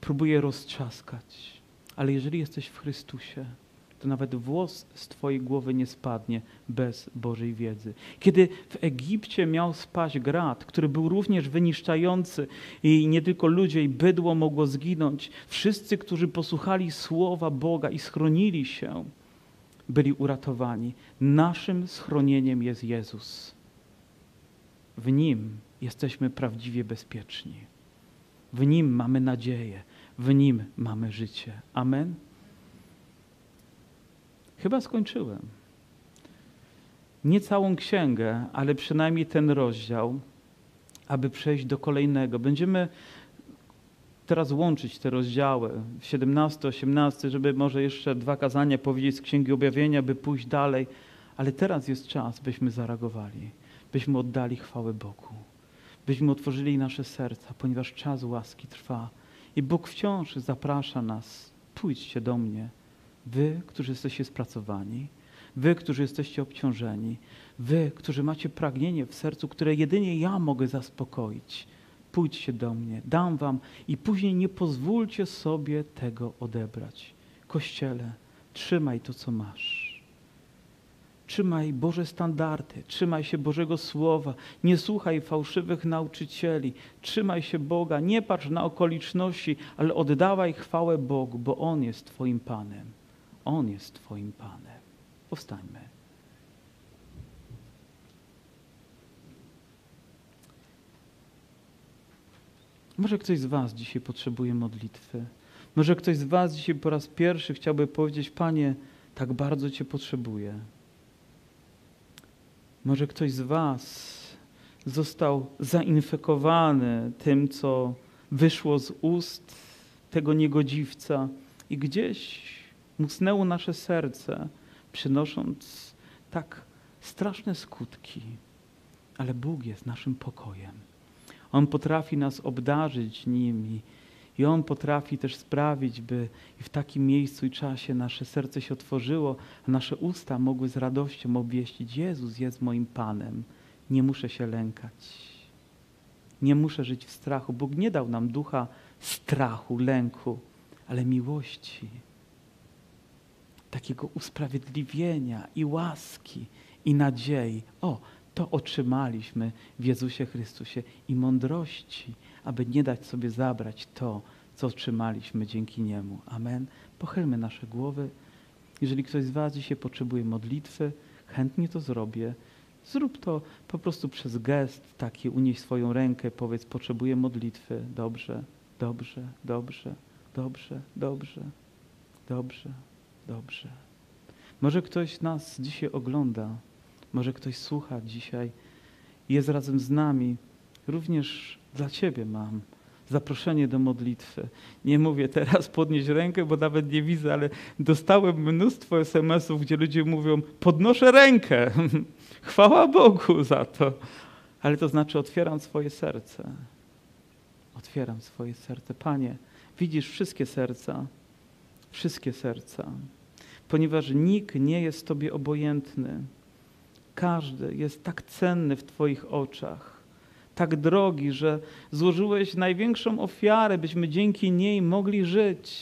próbuje roztrzaskać. Ale jeżeli jesteś w Chrystusie, to nawet włos z Twojej głowy nie spadnie bez Bożej wiedzy. Kiedy w Egipcie miał spaść grad, który był również wyniszczający i nie tylko ludzie i bydło mogło zginąć, wszyscy, którzy posłuchali słowa Boga i schronili się, byli uratowani. Naszym schronieniem jest Jezus. W Nim jesteśmy prawdziwie bezpieczni. W Nim mamy nadzieję. W Nim mamy życie. Amen. Chyba skończyłem. Nie całą księgę, ale przynajmniej ten rozdział, aby przejść do kolejnego. Będziemy teraz łączyć te rozdziały, 17, 18, żeby może jeszcze dwa kazania powiedzieć z Księgi Objawienia, by pójść dalej. Ale teraz jest czas, byśmy zareagowali, byśmy oddali chwałę Bogu, byśmy otworzyli nasze serca, ponieważ czas łaski trwa. I Bóg wciąż zaprasza nas, pójdźcie do mnie, wy, którzy jesteście spracowani, wy, którzy jesteście obciążeni, wy, którzy macie pragnienie w sercu, które jedynie ja mogę zaspokoić. Pójdźcie do mnie, dam wam i później nie pozwólcie sobie tego odebrać. Kościele, trzymaj to, co masz. Trzymaj Boże standardy, trzymaj się Bożego Słowa, nie słuchaj fałszywych nauczycieli, trzymaj się Boga, nie patrz na okoliczności, ale oddawaj chwałę Bogu, bo On jest Twoim Panem. On jest Twoim Panem. Powstańmy. Może ktoś z Was dzisiaj potrzebuje modlitwy. Może ktoś z Was dzisiaj po raz pierwszy chciałby powiedzieć: Panie, tak bardzo Cię potrzebuję. Może ktoś z Was został zainfekowany tym, co wyszło z ust tego niegodziwca i gdzieś musnęło nasze serce, przynosząc tak straszne skutki. Ale Bóg jest naszym pokojem. On potrafi nas obdarzyć nimi i On potrafi też sprawić, by w takim miejscu i czasie nasze serce się otworzyło, a nasze usta mogły z radością obwieścić: Jezus jest moim Panem. Nie muszę się lękać. Nie muszę żyć w strachu. Bóg nie dał nam ducha strachu, lęku, ale miłości, takiego usprawiedliwienia i łaski i nadziei. O, to otrzymaliśmy w Jezusie Chrystusie i mądrości, aby nie dać sobie zabrać to, co otrzymaliśmy dzięki Niemu. Amen. Pochylmy nasze głowy. Jeżeli ktoś z Was dzisiaj potrzebuje modlitwy, chętnie to zrobię. Zrób to po prostu przez gest taki, unieś swoją rękę, powiedz, potrzebuję modlitwy. Dobrze, dobrze, dobrze, dobrze, dobrze, dobrze, dobrze. Może ktoś nas dzisiaj ogląda, może ktoś słucha dzisiaj, jest razem z nami. Również dla Ciebie mam zaproszenie do modlitwy. Nie mówię teraz podnieść rękę, bo nawet nie widzę, ale dostałem mnóstwo SMS-ów, gdzie ludzie mówią: Podnoszę rękę. Chwała Bogu za to. Ale to znaczy, otwieram swoje serce. Otwieram swoje serce. Panie, widzisz wszystkie serca, wszystkie serca, ponieważ nikt nie jest Tobie obojętny. Każdy jest tak cenny w Twoich oczach, tak drogi, że złożyłeś największą ofiarę, byśmy dzięki niej mogli żyć.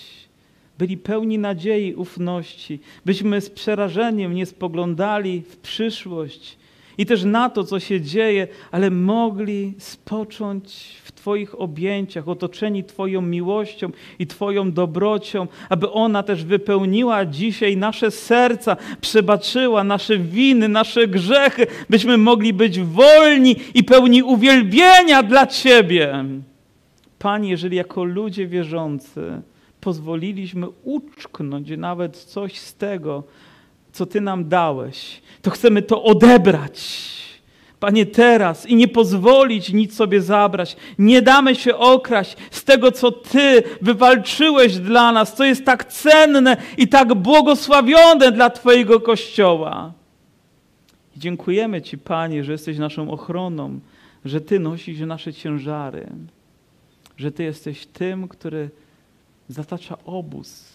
Byli pełni nadziei, ufności, byśmy z przerażeniem nie spoglądali w przyszłość i też na to, co się dzieje, ale mogli spocząć w Twoich objęciach, otoczeni Twoją miłością i Twoją dobrocią, aby ona też wypełniła dzisiaj nasze serca, przebaczyła nasze winy, nasze grzechy, byśmy mogli być wolni i pełni uwielbienia dla Ciebie. Panie, jeżeli jako ludzie wierzący pozwoliliśmy uczknąć nawet coś z tego, co Ty nam dałeś, to chcemy to odebrać. Panie, teraz i nie pozwolić nic sobie zabrać. Nie damy się okraść z tego, co Ty wywalczyłeś dla nas, co jest tak cenne i tak błogosławione dla Twojego Kościoła. I dziękujemy Ci, Panie, że jesteś naszą ochroną, że Ty nosisz nasze ciężary, że Ty jesteś tym, który zatacza obóz,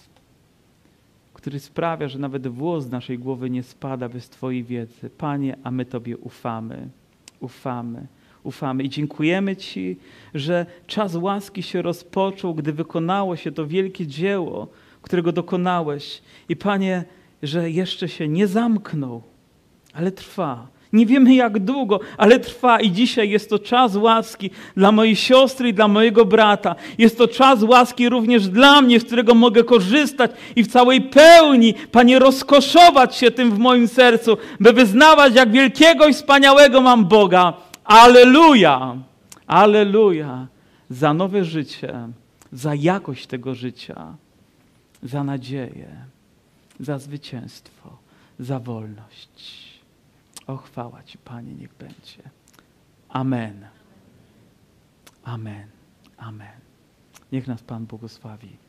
który sprawia, że nawet włos z naszej głowy nie spada bez Twojej wiedzy. Panie, a my Tobie ufamy, ufamy, ufamy i dziękujemy Ci, że czas łaski się rozpoczął, gdy wykonało się to wielkie dzieło, którego dokonałeś. I Panie, że jeszcze się nie zamknął, ale trwa nie wiemy jak długo, ale trwa i dzisiaj jest to czas łaski dla mojej siostry i dla mojego brata. Jest to czas łaski również dla mnie, z którego mogę korzystać i w całej pełni, Panie, rozkoszować się tym w moim sercu, by wyznawać, jak wielkiego i wspaniałego mam Boga. Aleluja! Aleluja! Za nowe życie, za jakość tego życia, za nadzieję, za zwycięstwo, za wolność. O, chwała Ci, Panie, niech będzie. Amen. Amen. Amen. Niech nas Pan błogosławi.